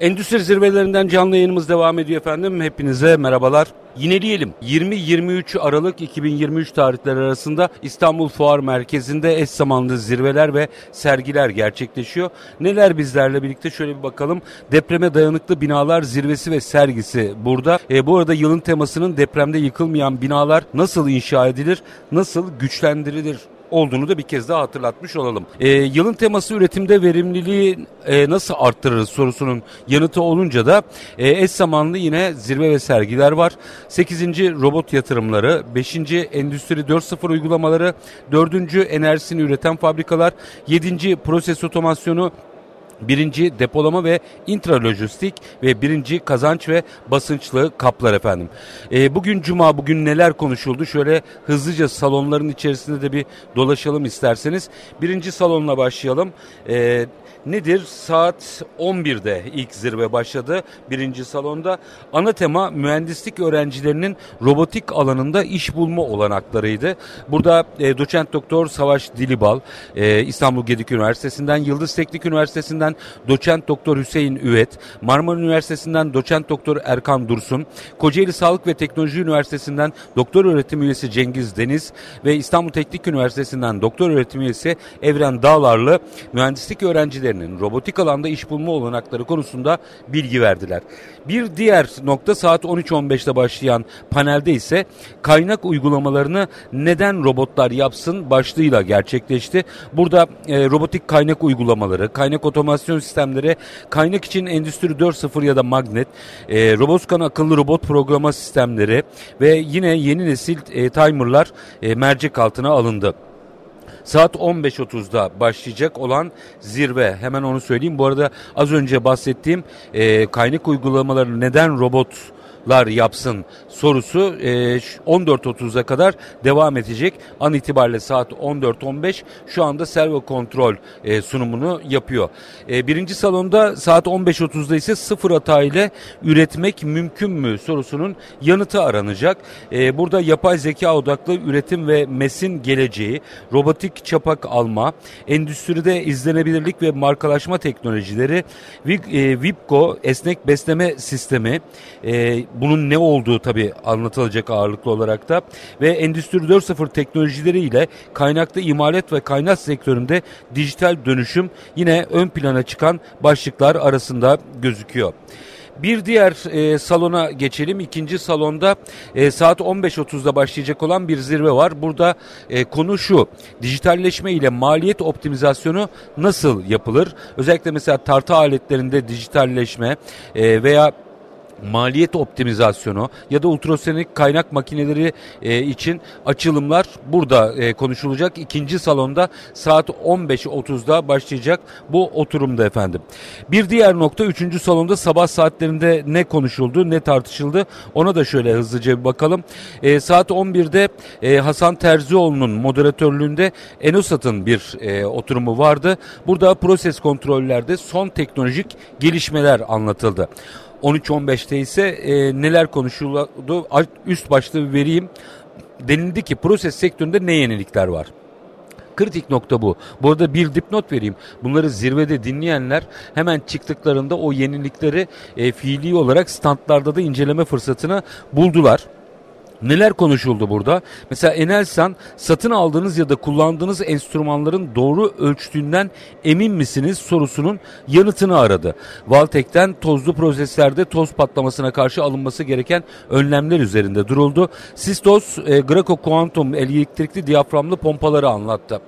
Endüstri zirvelerinden canlı yayınımız devam ediyor efendim. Hepinize merhabalar. Yineleyelim. 20-23 Aralık 2023 tarihleri arasında İstanbul Fuar Merkezi'nde eş zamanlı zirveler ve sergiler gerçekleşiyor. Neler bizlerle birlikte şöyle bir bakalım. Depreme dayanıklı binalar zirvesi ve sergisi burada. E, bu arada yılın temasının depremde yıkılmayan binalar nasıl inşa edilir, nasıl güçlendirilir olduğunu da bir kez daha hatırlatmış olalım. E, yılın teması üretimde verimliliği e, nasıl arttırırız sorusunun yanıtı olunca da e, eş zamanlı yine zirve ve sergiler var. 8. robot yatırımları, 5. endüstri 4.0 uygulamaları, 4. enerjisini üreten fabrikalar, 7. proses otomasyonu, birinci depolama ve intralojistik ve birinci kazanç ve basınçlı kaplar efendim. E, bugün cuma bugün neler konuşuldu şöyle hızlıca salonların içerisinde de bir dolaşalım isterseniz. Birinci salonla başlayalım. E, nedir? Saat 11'de ilk zirve başladı birinci salonda. Ana tema mühendislik öğrencilerinin robotik alanında iş bulma olanaklarıydı. Burada e, doçent doktor Savaş Dilibal e, İstanbul Gedik Üniversitesi'nden, Yıldız Teknik Üniversitesi'nden doçent doktor Hüseyin Üvet, Marmara Üniversitesi'nden doçent doktor Erkan Dursun, Kocaeli Sağlık ve Teknoloji Üniversitesi'nden doktor öğretim üyesi Cengiz Deniz ve İstanbul Teknik Üniversitesi'nden doktor öğretim üyesi Evren Dağlarlı mühendislik öğrencileri öğrencilerinin robotik alanda iş bulma olanakları konusunda bilgi verdiler. Bir diğer nokta saat 13.15'te başlayan panelde ise kaynak uygulamalarını neden robotlar yapsın başlığıyla gerçekleşti. Burada e, robotik kaynak uygulamaları, kaynak otomasyon sistemleri, kaynak için Endüstri 4.0 ya da Magnet, e, Roboscan akıllı robot programa sistemleri ve yine yeni nesil e, timerlar e, mercek altına alındı. Saat 15.30'da başlayacak olan zirve. Hemen onu söyleyeyim. Bu arada az önce bahsettiğim e, kaynak uygulamaları neden robot lar yapsın sorusu e, 14.30'a kadar devam edecek. An itibariyle saat 14.15 şu anda servo kontrol e, sunumunu yapıyor. E, birinci salonda saat 15.30'da ise sıfır hata ile üretmek mümkün mü sorusunun yanıtı aranacak. E, burada yapay zeka odaklı üretim ve MES'in geleceği, robotik çapak alma, endüstride izlenebilirlik ve markalaşma teknolojileri, Vipco esnek besleme sistemi, e, bunun ne olduğu tabi anlatılacak ağırlıklı olarak da ve Endüstri 4.0 teknolojileriyle kaynaklı imalat ve kaynak sektöründe dijital dönüşüm yine ön plana çıkan başlıklar arasında gözüküyor. Bir diğer e, salona geçelim. İkinci salonda e, saat 15.30'da başlayacak olan bir zirve var. Burada e, konu şu. Dijitalleşme ile maliyet optimizasyonu nasıl yapılır? Özellikle mesela tartı aletlerinde dijitalleşme e, veya maliyet optimizasyonu ya da ultrasonik kaynak makineleri e, için açılımlar burada e, konuşulacak. İkinci salonda saat 15.30'da başlayacak bu oturumda efendim. Bir diğer nokta üçüncü salonda sabah saatlerinde ne konuşuldu ne tartışıldı ona da şöyle hızlıca bir bakalım. E, saat 11'de e, Hasan Terzioğlu'nun moderatörlüğünde Enosat'ın bir e, oturumu vardı. Burada proses kontrollerde son teknolojik gelişmeler anlatıldı. 13-15'te ise e, neler konuşuldu üst başlığı vereyim. Denildi ki proses sektöründe ne yenilikler var? Kritik nokta bu. Bu arada bir dipnot vereyim. Bunları zirvede dinleyenler hemen çıktıklarında o yenilikleri e, fiili olarak standlarda da inceleme fırsatını buldular. Neler konuşuldu burada? Mesela Enelsan satın aldığınız ya da kullandığınız enstrümanların doğru ölçtüğünden emin misiniz sorusunun yanıtını aradı. Valtek'ten tozlu proseslerde toz patlamasına karşı alınması gereken önlemler üzerinde duruldu. Sistos, e, Graco Quantum elektrikli diyaframlı pompaları anlattı.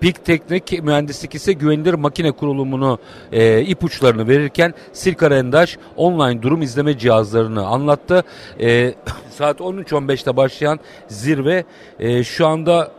Pik Teknik Mühendislik ise güvenilir makine kurulumunu e, ipuçlarını verirken Sirka Rendaş online durum izleme cihazlarını anlattı. E, saat 13.15'te başlayan zirve e, şu anda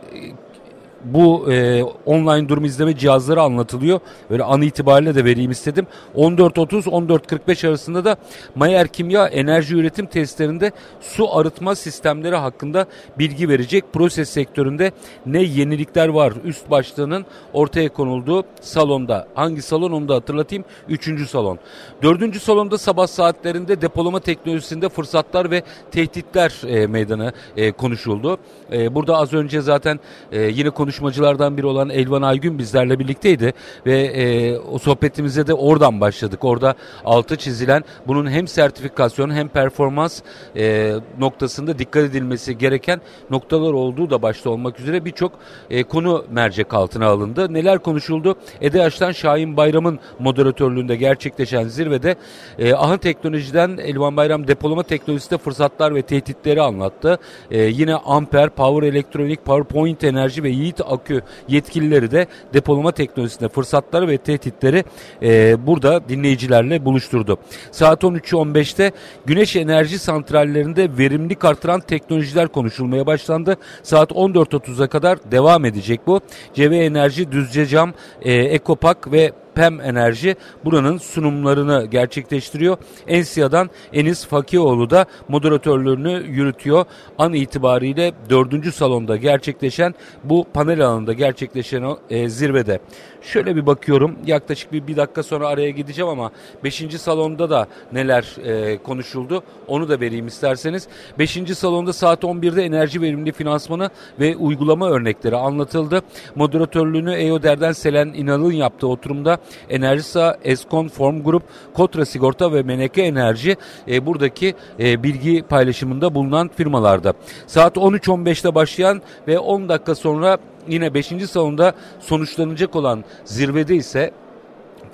bu e, online durum izleme cihazları anlatılıyor. Böyle an itibariyle de vereyim istedim. 14.30-14.45 arasında da Mayer Kimya enerji üretim testlerinde su arıtma sistemleri hakkında bilgi verecek. Proses sektöründe ne yenilikler var üst başlığının ortaya konulduğu salonda. Hangi salon onu da hatırlatayım. Üçüncü salon. Dördüncü salonda sabah saatlerinde depolama teknolojisinde fırsatlar ve tehditler e, meydana e, konuşuldu. E, burada az önce zaten e, yine konuş konuşmacılardan biri olan Elvan Aygün bizlerle birlikteydi ve e, o sohbetimize de oradan başladık. Orada altı çizilen bunun hem sertifikasyon hem performans e, noktasında dikkat edilmesi gereken noktalar olduğu da başta olmak üzere birçok e, konu mercek altına alındı. Neler konuşuldu? EDH'tan Şahin Bayram'ın moderatörlüğünde gerçekleşen zirvede e, AHA Teknoloji'den Elvan Bayram depolama teknolojisinde fırsatlar ve tehditleri anlattı. E, yine Amper, Power Elektronik, PowerPoint Enerji ve Yiğit Akü yetkilileri de depolama teknolojisinde fırsatları ve tehditleri e, burada dinleyicilerle buluşturdu. Saat 13.15'te güneş enerji santrallerinde verimlilik artıran teknolojiler konuşulmaya başlandı. Saat 14.30'a kadar devam edecek bu. CV Enerji, Düzce Cam, e, Ekopak ve PEM Enerji buranın sunumlarını gerçekleştiriyor. Ensia'dan Enis Fakioğlu da moderatörlüğünü yürütüyor. An itibariyle dördüncü salonda gerçekleşen bu panel alanında gerçekleşen e, zirvede. Şöyle bir bakıyorum yaklaşık bir, bir dakika sonra araya gideceğim ama beşinci salonda da neler e, konuşuldu onu da vereyim isterseniz. Beşinci salonda saat 11'de enerji verimli finansmanı ve uygulama örnekleri anlatıldı. Moderatörlüğünü EODER'den Selen İnal'ın yaptığı oturumda Enerjisa, Eskon, Form Group, Kotra Sigorta ve Meneke Enerji e, buradaki e, bilgi paylaşımında bulunan firmalarda. Saat 13.15'te başlayan ve 10 dakika sonra yine 5. salonda sonuçlanacak olan zirvede ise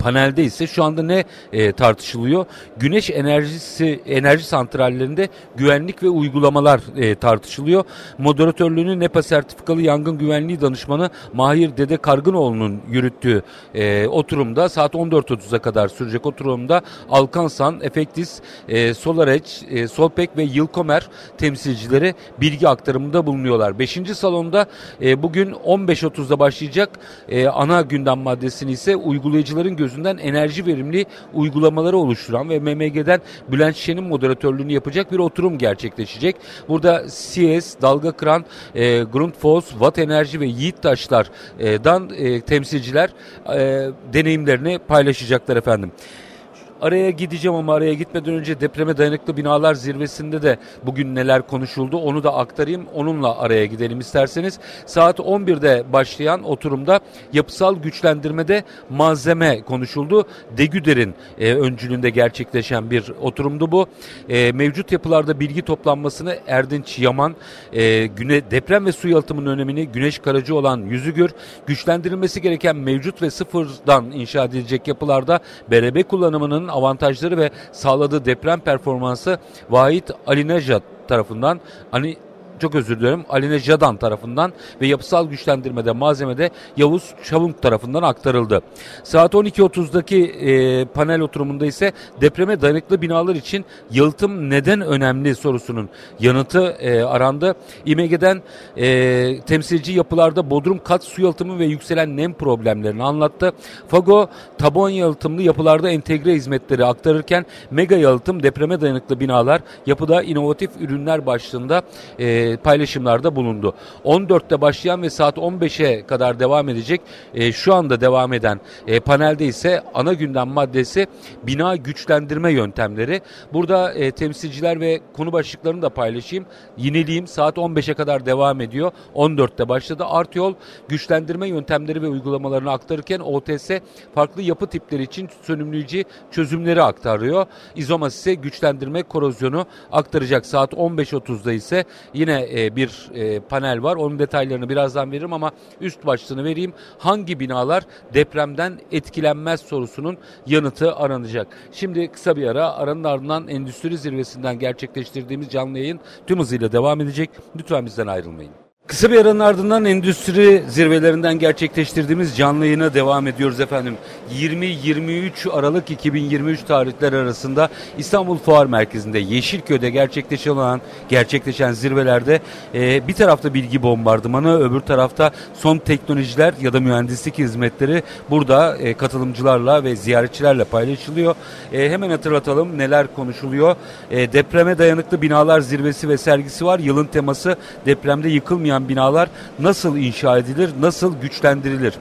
panelde ise şu anda ne e, tartışılıyor? Güneş enerjisi enerji santrallerinde güvenlik ve uygulamalar e, tartışılıyor. Moderatörlüğünü NEPA sertifikalı yangın güvenliği danışmanı Mahir Dede Kargınoğlu'nun yürüttüğü e, oturumda saat 14.30'a kadar sürecek oturumda Alkansan, Efektis, e, Solareç, e, Solpek ve Yılkomer temsilcileri bilgi aktarımında bulunuyorlar. Beşinci salonda e, bugün 15.30'da başlayacak e, ana gündem maddesini ise uygulayıcıların gözü gözünden enerji verimli uygulamaları oluşturan ve MMG'den Bülent Şen'in moderatörlüğünü yapacak bir oturum gerçekleşecek. Burada CS, Dalga Kıran, e, Grundfos, Watt Enerji ve Yiğit Taşlar'dan e, temsilciler e, deneyimlerini paylaşacaklar efendim. Araya gideceğim ama araya gitmeden önce depreme dayanıklı binalar zirvesinde de bugün neler konuşuldu onu da aktarayım. Onunla araya gidelim isterseniz. Saat 11'de başlayan oturumda yapısal güçlendirmede malzeme konuşuldu. Degüder'in e, öncülüğünde gerçekleşen bir oturumdu bu. E, mevcut yapılarda bilgi toplanmasını Erdinç Yaman, e, güne, deprem ve su yalıtımının önemini Güneş Karacı olan Yüzügür, güçlendirilmesi gereken mevcut ve sıfırdan inşa edilecek yapılarda BRB kullanımının avantajları ve sağladığı deprem performansı Vahit Alinejad tarafından hani çok özür dilerim Aline Jadan tarafından ve yapısal güçlendirmede malzemede Yavuz Çavunk tarafından aktarıldı. Saat 12.30'daki e, panel oturumunda ise depreme dayanıklı binalar için yalıtım neden önemli sorusunun yanıtı e, arandı. İMEG'den e, temsilci yapılarda bodrum kat su yalıtımı ve yükselen nem problemlerini anlattı. Fago tabon yalıtımlı yapılarda entegre hizmetleri aktarırken mega yalıtım depreme dayanıklı binalar yapıda inovatif ürünler başlığında e, paylaşımlarda bulundu. 14'te başlayan ve saat 15'e kadar devam edecek e, şu anda devam eden e, panelde ise ana gündem maddesi bina güçlendirme yöntemleri. Burada e, temsilciler ve konu başlıklarını da paylaşayım. Yineliyim saat 15'e kadar devam ediyor. 14'te başladı. Art yol güçlendirme yöntemleri ve uygulamalarını aktarırken OTS farklı yapı tipleri için sönümleyici çözümleri aktarıyor. İzomas ise güçlendirme korozyonu aktaracak. Saat 15.30'da ise yine e, bir e, panel var. Onun detaylarını birazdan veririm ama üst başlığını vereyim. Hangi binalar depremden etkilenmez sorusunun yanıtı aranacak. Şimdi kısa bir ara aranın ardından endüstri zirvesinden gerçekleştirdiğimiz canlı yayın tüm hızıyla devam edecek. Lütfen bizden ayrılmayın. Kısa bir aranın ardından endüstri zirvelerinden gerçekleştirdiğimiz canlı yayına devam ediyoruz efendim. 20-23 Aralık 2023 tarihler arasında İstanbul Fuar Merkezi'nde Yeşilköy'de gerçekleşen gerçekleşen zirvelerde e, bir tarafta bilgi bombardımanı öbür tarafta son teknolojiler ya da mühendislik hizmetleri burada e, katılımcılarla ve ziyaretçilerle paylaşılıyor. E, hemen hatırlatalım neler konuşuluyor. E, depreme dayanıklı binalar zirvesi ve sergisi var. Yılın teması depremde yıkılmayan olan binalar nasıl inşa edilir, nasıl güçlendirilir?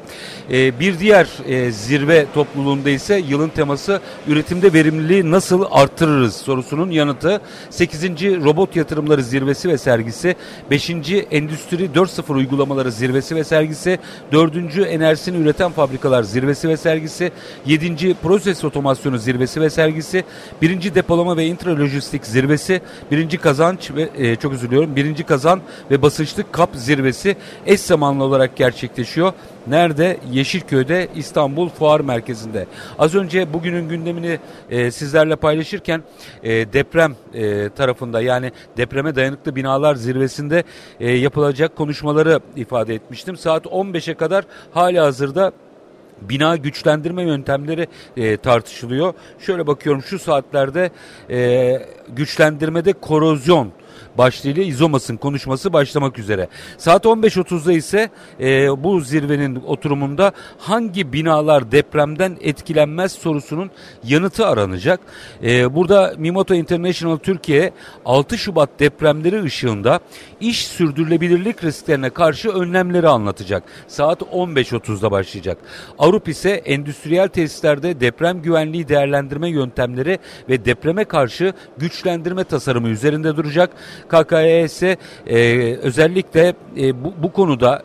E, bir diğer e, zirve topluluğunda ise yılın teması üretimde verimliliği nasıl arttırırız sorusunun yanıtı 8. Robot Yatırımları Zirvesi ve Sergisi, 5. Endüstri 4.0 Uygulamaları Zirvesi ve Sergisi, 4. Enerjisini Üreten Fabrikalar Zirvesi ve Sergisi, 7. Proses Otomasyonu Zirvesi ve Sergisi, 1. Depolama ve Intralojistik Zirvesi, 1. Kazanç ve e, çok özür diliyorum, 1. Kazan ve Basınçlı Kap Zirvesi eş zamanlı olarak gerçekleşiyor. Nerede? Yeşilköy'de İstanbul Fuar Merkezi'nde. Az önce bugünün gündemini e, sizlerle paylaşırken e, deprem e, tarafında yani depreme dayanıklı binalar zirvesinde e, yapılacak konuşmaları ifade etmiştim. Saat 15'e kadar hali hazırda bina güçlendirme yöntemleri e, tartışılıyor. Şöyle bakıyorum şu saatlerde e, güçlendirmede korozyon başlığıyla İzomas'ın konuşması başlamak üzere. Saat 15.30'da ise e, bu zirvenin oturumunda hangi binalar depremden etkilenmez sorusunun yanıtı aranacak. E, burada Mimoto International Türkiye 6 Şubat depremleri ışığında iş sürdürülebilirlik risklerine karşı önlemleri anlatacak. Saat 15.30'da başlayacak. Avrupa ise endüstriyel tesislerde deprem güvenliği değerlendirme yöntemleri ve depreme karşı güçlendirme tasarımı üzerinde duracak. KKE ise e, özellikle e, bu, bu konuda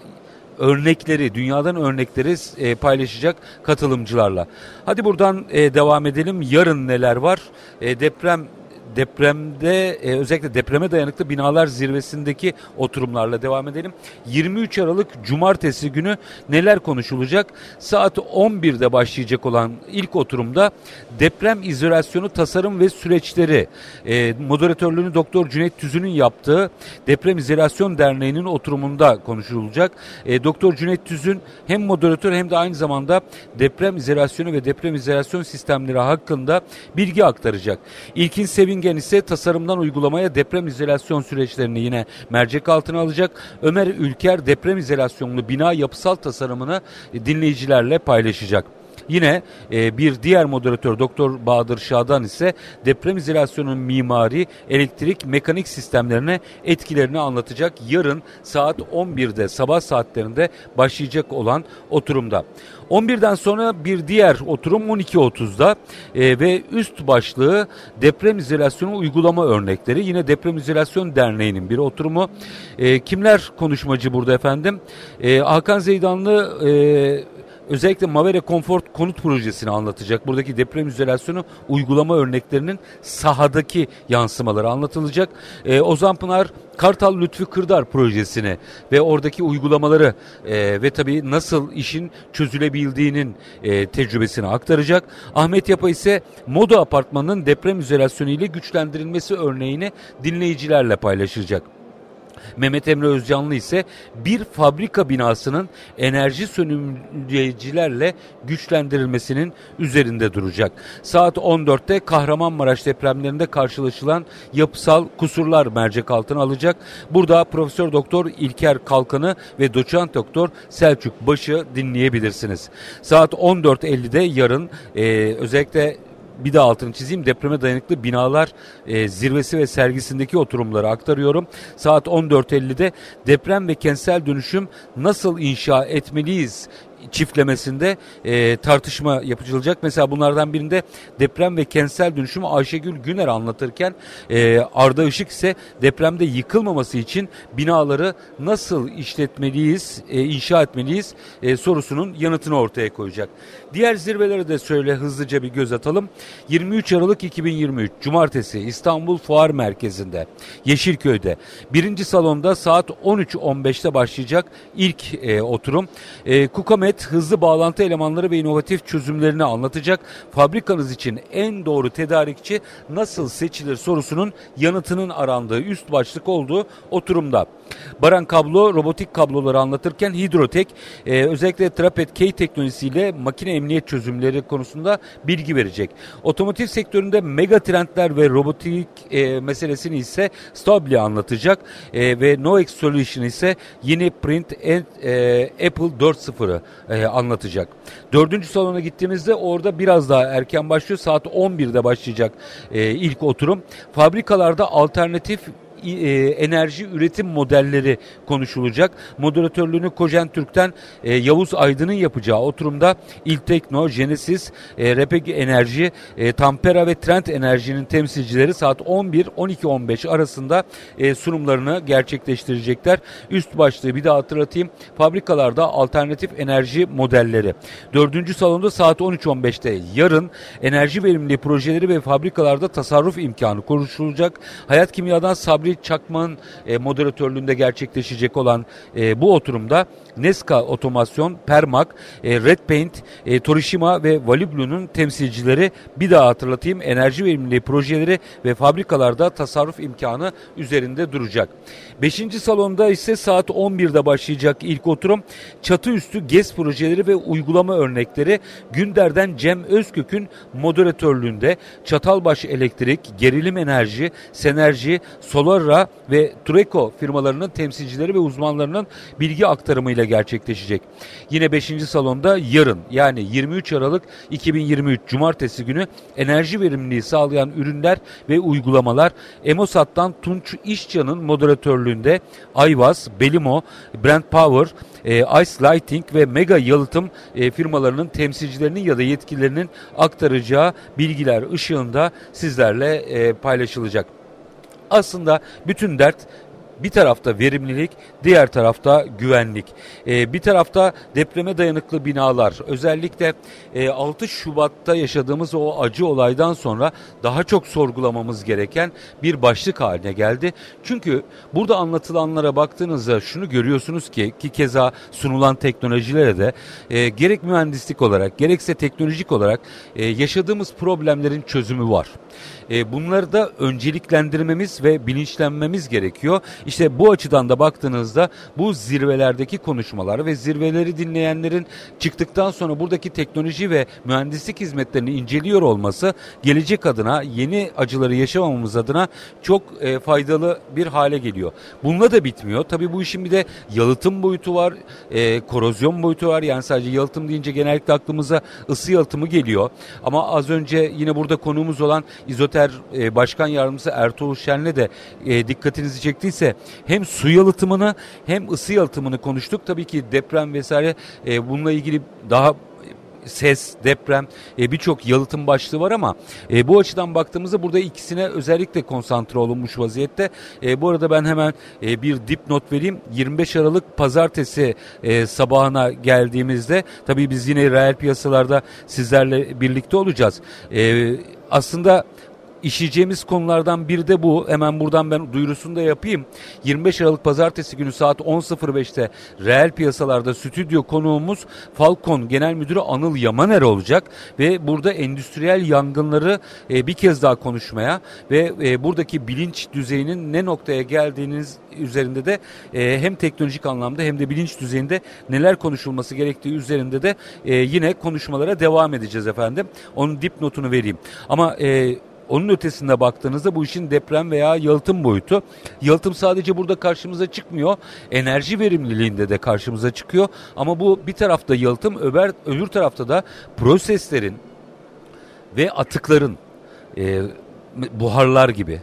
örnekleri, dünyadan örnekleri e, paylaşacak katılımcılarla. Hadi buradan e, devam edelim. Yarın neler var? E, deprem depremde e, özellikle depreme dayanıklı binalar zirvesindeki oturumlarla devam edelim. 23 Aralık Cumartesi günü neler konuşulacak? Saat 11'de başlayacak olan ilk oturumda deprem izolasyonu tasarım ve süreçleri e, moderatörlüğünü Doktor Cüneyt Tüzün'ün yaptığı Deprem İzolasyon Derneği'nin oturumunda konuşulacak. E, Doktor Cüneyt Tüzün hem moderatör hem de aynı zamanda deprem izolasyonu ve deprem izolasyon sistemleri hakkında bilgi aktaracak. İlkin Sevingen Ergen ise tasarımdan uygulamaya deprem izolasyon süreçlerini yine mercek altına alacak. Ömer Ülker deprem izolasyonlu bina yapısal tasarımını dinleyicilerle paylaşacak. Yine e, bir diğer moderatör Doktor Bahadır Şadan ise deprem izolasyonun mimari, elektrik, mekanik sistemlerine etkilerini anlatacak. Yarın saat 11'de sabah saatlerinde başlayacak olan oturumda. 11'den sonra bir diğer oturum 12.30'da e, ve üst başlığı deprem izolasyonu uygulama örnekleri. Yine Deprem İzolasyon Derneği'nin bir oturumu. E, kimler konuşmacı burada efendim? E, Hakan Zeydanlı e, özellikle Mavere Comfort konut projesini anlatacak. Buradaki deprem izolasyonu uygulama örneklerinin sahadaki yansımaları anlatılacak. Ee, Ozan Pınar Kartal Lütfü Kırdar projesini ve oradaki uygulamaları e, ve tabii nasıl işin çözülebildiğinin e, tecrübesini aktaracak. Ahmet Yapa ise Moda Apartmanı'nın deprem izolasyonu ile güçlendirilmesi örneğini dinleyicilerle paylaşacak. Mehmet Emre Özcanlı ise bir fabrika binasının enerji sönümleyicilerle güçlendirilmesinin üzerinde duracak. Saat 14'te Kahramanmaraş depremlerinde karşılaşılan yapısal kusurlar mercek altına alacak. Burada Profesör Doktor İlker Kalkanı ve Doçent Doktor Selçuk Başı dinleyebilirsiniz. Saat 14.50'de yarın e, özellikle bir de altını çizeyim depreme dayanıklı binalar e, zirvesi ve sergisindeki oturumları aktarıyorum. Saat 14.50'de deprem ve kentsel dönüşüm nasıl inşa etmeliyiz çiftlemesinde e, tartışma yapılacak. Mesela bunlardan birinde deprem ve kentsel dönüşümü Ayşegül Güner anlatırken e, Arda Işık ise depremde yıkılmaması için binaları nasıl işletmeliyiz, e, inşa etmeliyiz e, sorusunun yanıtını ortaya koyacak. Diğer zirvelere de şöyle hızlıca bir göz atalım. 23 Aralık 2023 Cumartesi İstanbul Fuar Merkezi'nde Yeşilköy'de birinci salonda saat 13.15'te başlayacak ilk e, oturum. E, Kukamet Hizmet hızlı bağlantı elemanları ve inovatif çözümlerini anlatacak. Fabrikanız için en doğru tedarikçi nasıl seçilir sorusunun yanıtının arandığı üst başlık olduğu oturumda. Baran Kablo robotik kabloları anlatırken Hidrotek e, özellikle Trapet K teknolojisiyle makine emniyet çözümleri konusunda bilgi verecek. Otomotiv sektöründe mega trendler ve robotik e, meselesini ise Stabli anlatacak e, ve Noex Solution ise yeni Print and, e, Apple 4.0'ı e, anlatacak. Dördüncü salona gittiğimizde orada biraz daha erken başlıyor. Saat 11'de başlayacak e, ilk oturum. Fabrikalarda alternatif e, enerji üretim modelleri konuşulacak. Moderatörlüğünü Kojen Türk'ten e, Yavuz Aydın'ın yapacağı oturumda İltekno, Genesis, e, Repek Enerji, e, Tampera ve Trend Enerji'nin temsilcileri saat 11-12-15 arasında e, sunumlarını gerçekleştirecekler. Üst başlığı bir daha hatırlatayım. Fabrikalarda alternatif enerji modelleri. Dördüncü salonda saat 13-15'te yarın enerji verimliliği projeleri ve fabrikalarda tasarruf imkanı konuşulacak. Hayat Kimya'dan Sabri Çakman e, moderatörlüğünde gerçekleşecek olan e, bu oturumda Neska Otomasyon, Permak, e, Red Paint, e, Torishima ve Valiblu'nun temsilcileri. Bir daha hatırlatayım enerji verimliliği projeleri ve fabrikalarda tasarruf imkanı üzerinde duracak. Beşinci salonda ise saat 11'de başlayacak ilk oturum. Çatı üstü GES projeleri ve uygulama örnekleri Günder'den Cem Özkök'ün moderatörlüğünde. Çatalbaş Elektrik, Gerilim Enerji, Senerji, Solara ve Tureko firmalarının temsilcileri ve uzmanlarının bilgi aktarımıyla gerçekleşecek. Yine 5. salonda yarın yani 23 Aralık 2023 Cumartesi günü enerji verimliliği sağlayan ürünler ve uygulamalar Emosat'tan Tunç İşcan'ın moderatörlüğünde Ayvaz, Belimo, Brand Power, e, Ice Lighting ve Mega Yalıtım e, firmalarının temsilcilerinin ya da yetkililerinin aktaracağı bilgiler ışığında sizlerle e, paylaşılacak. Aslında bütün dert bir tarafta verimlilik, diğer tarafta güvenlik. Ee, bir tarafta depreme dayanıklı binalar. Özellikle e, 6 Şubat'ta yaşadığımız o acı olaydan sonra daha çok sorgulamamız gereken bir başlık haline geldi. Çünkü burada anlatılanlara baktığınızda şunu görüyorsunuz ki ki keza sunulan teknolojilere de e, gerek mühendislik olarak gerekse teknolojik olarak e, yaşadığımız problemlerin çözümü var. E, bunları da önceliklendirmemiz ve bilinçlenmemiz gerekiyor. İşte bu açıdan da baktığınızda bu zirvelerdeki konuşmalar ve zirveleri dinleyenlerin çıktıktan sonra buradaki teknoloji ve mühendislik hizmetlerini inceliyor olması gelecek adına yeni acıları yaşamamamız adına çok e, faydalı bir hale geliyor. Bununla da bitmiyor. Tabii bu işin bir de yalıtım boyutu var, e, korozyon boyutu var. Yani sadece yalıtım deyince genellikle aklımıza ısı yalıtımı geliyor. Ama az önce yine burada konuğumuz olan İzoter e, Başkan Yardımcısı Ertuğrul Şen'le de e, dikkatinizi çektiyse hem su yalıtımını hem ısı yalıtımını konuştuk. Tabii ki deprem vesaire e, bununla ilgili daha ses, deprem e, birçok yalıtım başlığı var ama e, bu açıdan baktığımızda burada ikisine özellikle konsantre olunmuş vaziyette. E, bu arada ben hemen e, bir dipnot vereyim. 25 Aralık pazartesi e, sabahına geldiğimizde tabii biz yine reel piyasalarda sizlerle birlikte olacağız. E, aslında işleyeceğimiz konulardan biri de bu. Hemen buradan ben duyurusunu da yapayım. 25 Aralık Pazartesi günü saat 10.05'te reel piyasalarda stüdyo konuğumuz Falcon Genel Müdürü Anıl Yamaner olacak ve burada endüstriyel yangınları e, bir kez daha konuşmaya ve e, buradaki bilinç düzeyinin ne noktaya geldiğiniz üzerinde de e, hem teknolojik anlamda hem de bilinç düzeyinde neler konuşulması gerektiği üzerinde de e, yine konuşmalara devam edeceğiz efendim. Onun dipnotunu vereyim. Ama e, onun ötesinde baktığınızda bu işin deprem veya yalıtım boyutu. Yalıtım sadece burada karşımıza çıkmıyor. Enerji verimliliğinde de karşımıza çıkıyor. Ama bu bir tarafta yalıtım, öber, öbür tarafta da proseslerin ve atıkların e, buharlar gibi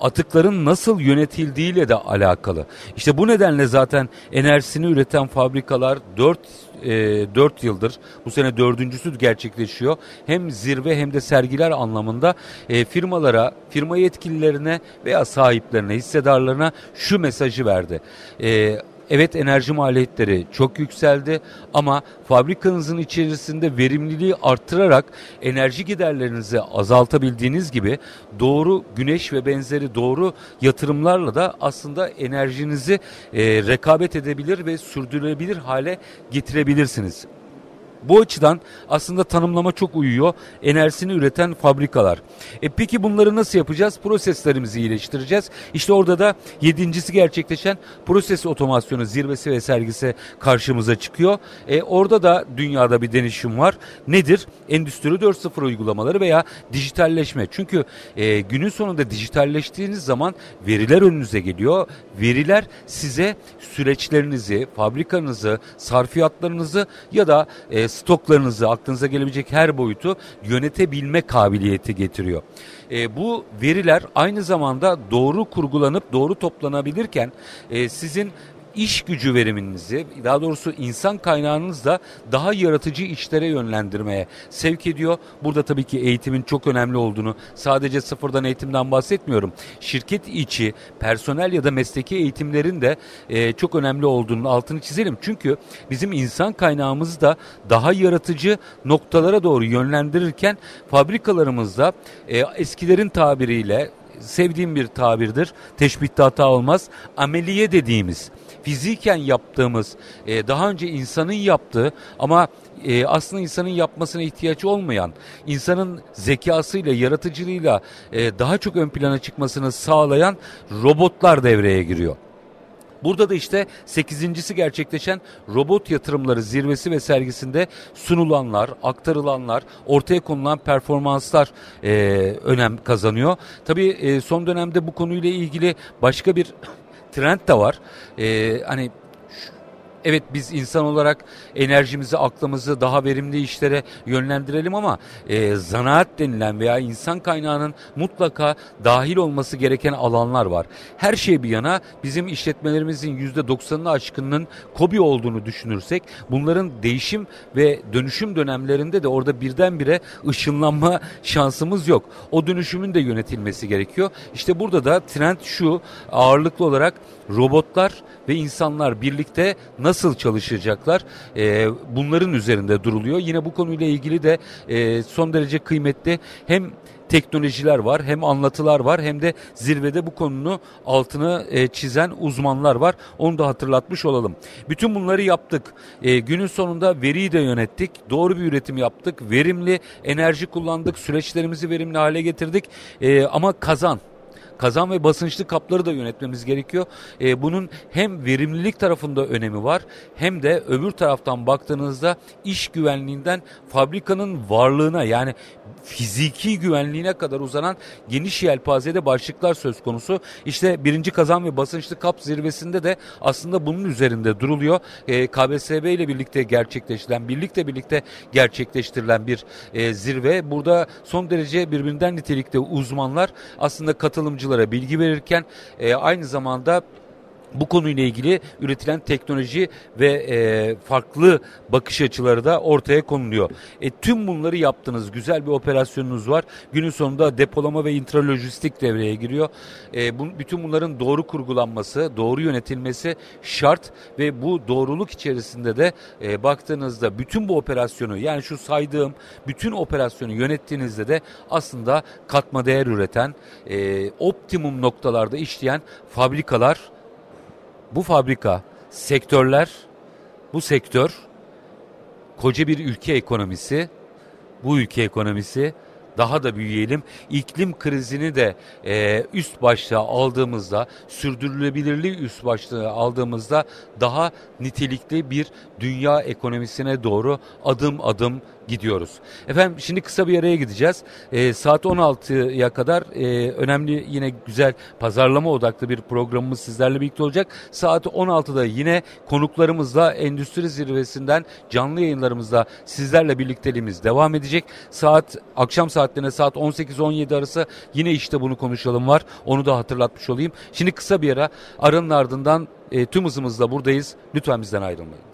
atıkların nasıl yönetildiğiyle de alakalı. İşte bu nedenle zaten enerjisini üreten fabrikalar 4 e, 4 yıldır bu sene dördüncüsü gerçekleşiyor. Hem zirve hem de sergiler anlamında e, firmalara, firma yetkililerine veya sahiplerine, hissedarlarına şu mesajı verdi. E, Evet enerji maliyetleri çok yükseldi ama fabrikanızın içerisinde verimliliği arttırarak enerji giderlerinizi azaltabildiğiniz gibi doğru güneş ve benzeri doğru yatırımlarla da aslında enerjinizi e, rekabet edebilir ve sürdürülebilir hale getirebilirsiniz. Bu açıdan aslında tanımlama çok uyuyor. Enerjisini üreten fabrikalar. E peki bunları nasıl yapacağız? Proseslerimizi iyileştireceğiz. İşte orada da yedincisi gerçekleşen proses otomasyonu zirvesi ve sergisi karşımıza çıkıyor. E orada da dünyada bir denişim var. Nedir? Endüstri 4.0 uygulamaları veya dijitalleşme. Çünkü e, günün sonunda dijitalleştiğiniz zaman veriler önünüze geliyor. Veriler size süreçlerinizi, fabrikanızı, sarfiyatlarınızı ya da e, stoklarınızı aklınıza gelebilecek her boyutu yönetebilme kabiliyeti getiriyor. E, bu veriler aynı zamanda doğru kurgulanıp doğru toplanabilirken e, sizin iş gücü veriminizi daha doğrusu insan kaynağınızı da daha yaratıcı işlere yönlendirmeye sevk ediyor. Burada tabii ki eğitimin çok önemli olduğunu sadece sıfırdan eğitimden bahsetmiyorum. Şirket içi personel ya da mesleki eğitimlerin de e, çok önemli olduğunu altını çizelim. Çünkü bizim insan kaynağımızı da daha yaratıcı noktalara doğru yönlendirirken fabrikalarımızda e, eskilerin tabiriyle sevdiğim bir tabirdir. Teşbihte hata olmaz. Ameliye dediğimiz fiziken yaptığımız e, daha önce insanın yaptığı ama e, aslında insanın yapmasına ihtiyaç olmayan, insanın zekasıyla, yaratıcılığıyla e, daha çok ön plana çıkmasını sağlayan robotlar devreye giriyor. Burada da işte sekizincisi gerçekleşen robot yatırımları zirvesi ve sergisinde sunulanlar, aktarılanlar, ortaya konulan performanslar e, önem kazanıyor. Tabii e, son dönemde bu konuyla ilgili başka bir trend de var. E, hani evet biz insan olarak enerjimizi, aklımızı daha verimli işlere yönlendirelim ama e, zanaat denilen veya insan kaynağının mutlaka dahil olması gereken alanlar var. Her şey bir yana bizim işletmelerimizin %90'ını aşkınının kobi olduğunu düşünürsek bunların değişim ve dönüşüm dönemlerinde de orada birdenbire ışınlanma şansımız yok. O dönüşümün de yönetilmesi gerekiyor. İşte burada da trend şu ağırlıklı olarak robotlar ve insanlar birlikte nasıl çalışacaklar e, bunların üzerinde duruluyor. Yine bu konuyla ilgili de e, son derece kıymetli hem teknolojiler var hem anlatılar var hem de zirvede bu konunu altını e, çizen uzmanlar var. Onu da hatırlatmış olalım. Bütün bunları yaptık. E, günün sonunda veriyi de yönettik. Doğru bir üretim yaptık. Verimli enerji kullandık. Süreçlerimizi verimli hale getirdik. E, ama kazan kazan ve basınçlı kapları da yönetmemiz gerekiyor. E, bunun hem verimlilik tarafında önemi var hem de öbür taraftan baktığınızda iş güvenliğinden fabrikanın varlığına yani fiziki güvenliğine kadar uzanan geniş yelpazede başlıklar söz konusu. İşte birinci kazan ve basınçlı kap zirvesinde de aslında bunun üzerinde duruluyor. E, KBSB ile birlikte gerçekleştirilen, birlikte birlikte gerçekleştirilen bir e, zirve. Burada son derece birbirinden nitelikte uzmanlar aslında katılımcılara bilgi verirken e, aynı zamanda bu konuyla ilgili üretilen teknoloji ve e, farklı bakış açıları da ortaya konuluyor. E, tüm bunları yaptınız. Güzel bir operasyonunuz var. Günün sonunda depolama ve intralojistik devreye giriyor. E, bu, bütün bunların doğru kurgulanması, doğru yönetilmesi şart ve bu doğruluk içerisinde de e, baktığınızda bütün bu operasyonu yani şu saydığım bütün operasyonu yönettiğinizde de aslında katma değer üreten, e, optimum noktalarda işleyen fabrikalar bu fabrika, sektörler, bu sektör koca bir ülke ekonomisi, bu ülke ekonomisi daha da büyüyelim. İklim krizini de e, üst başlığa aldığımızda, sürdürülebilirliği üst başlığa aldığımızda daha nitelikli bir dünya ekonomisine doğru adım adım gidiyoruz. Efendim şimdi kısa bir araya gideceğiz. E, saat 16'ya kadar e, önemli yine güzel pazarlama odaklı bir programımız sizlerle birlikte olacak. Saat 16'da yine konuklarımızla endüstri zirvesinden canlı yayınlarımızda sizlerle birlikteliğimiz devam edecek. Saat akşam saatlerine saat 18-17 arası yine işte bunu konuşalım var. Onu da hatırlatmış olayım. Şimdi kısa bir ara aranın ardından e, tüm hızımızla buradayız. Lütfen bizden ayrılmayın.